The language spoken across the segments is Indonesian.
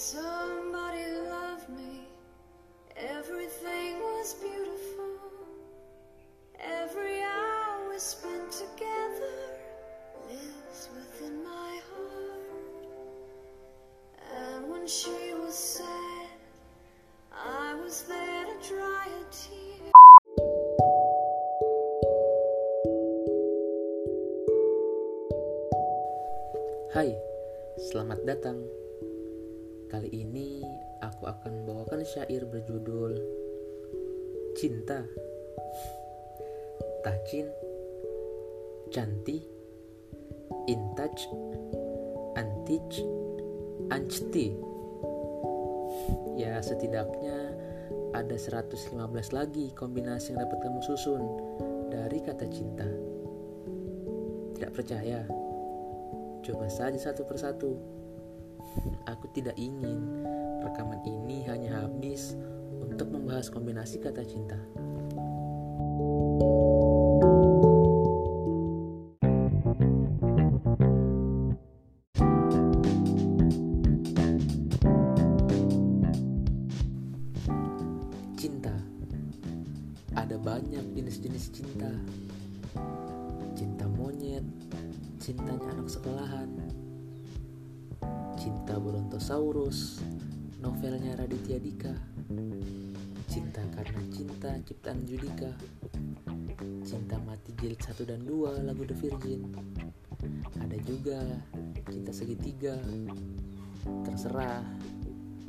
somebody loved me. Everything was beautiful. Every hour spent together lives within my heart. And when she was sad, I was there to dry her tears. Hai, selamat datang. Kali ini aku akan membawakan syair berjudul Cinta. Tacin, Canti, Intouch, Antich, Anchti. Ya, setidaknya ada 115 lagi kombinasi yang dapat kamu susun dari kata cinta. Tidak percaya? Coba saja satu persatu. Aku tidak ingin rekaman ini hanya habis untuk membahas kombinasi kata cinta. Cinta. Ada banyak jenis-jenis cinta. Cinta monyet, cintanya anak sekolahan, cinta Brontosaurus, novelnya Raditya Dika, cinta karena cinta ciptaan Judika, cinta mati jilid 1 dan 2 lagu The Virgin, ada juga cinta segitiga, terserah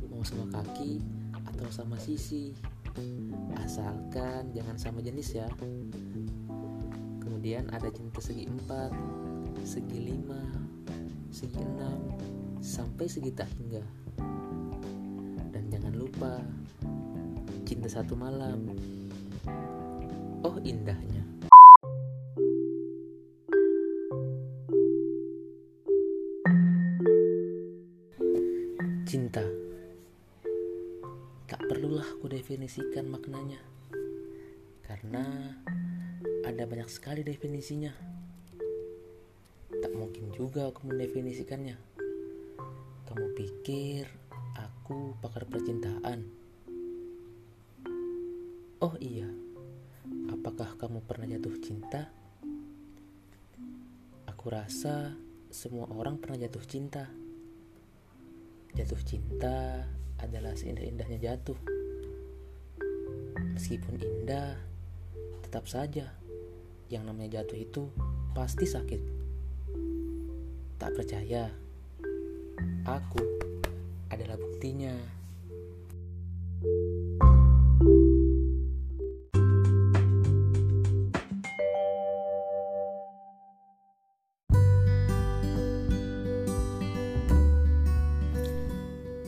mau sama kaki atau sama sisi, asalkan jangan sama jenis ya. Kemudian ada cinta segi empat, segi lima, segi enam, sampai segi tak hingga. Dan jangan lupa cinta satu malam. Oh indahnya. Cinta. Tak perlulah ku definisikan maknanya. Karena ada banyak sekali definisinya. Tak mungkin juga aku mendefinisikannya. Kamu pikir aku pakar percintaan? Oh iya, apakah kamu pernah jatuh cinta? Aku rasa semua orang pernah jatuh cinta. Jatuh cinta adalah seindah-indahnya jatuh. Meskipun indah, tetap saja yang namanya jatuh itu pasti sakit. Tak percaya? Aku adalah buktinya.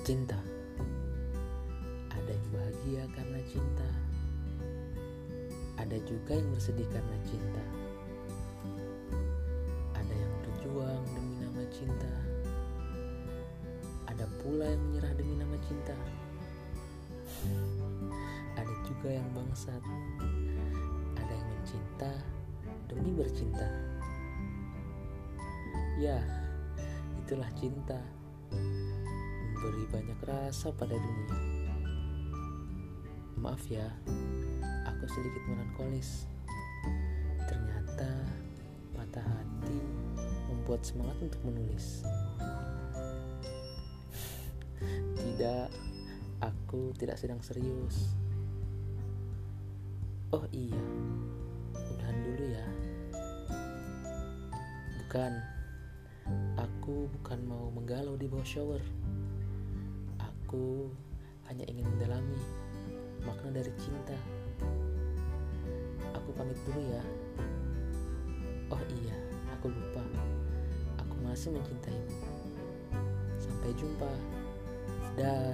Cinta. Ada yang bahagia karena cinta. Ada juga yang bersedih karena cinta. Pula yang menyerah demi nama cinta. Ada juga yang bangsat. Ada yang mencinta demi bercinta. Ya, itulah cinta. Memberi banyak rasa pada dunia. Maaf ya, aku sedikit melankolis. Ternyata patah hati membuat semangat untuk menulis. Tidak, aku tidak sedang serius. Oh iya, udahan dulu ya. Bukan, aku bukan mau menggalau di bawah shower. Aku hanya ingin mendalami makna dari cinta. Aku pamit dulu ya. Oh iya, aku lupa. Aku masih mencintaimu. Sampai jumpa. Dah.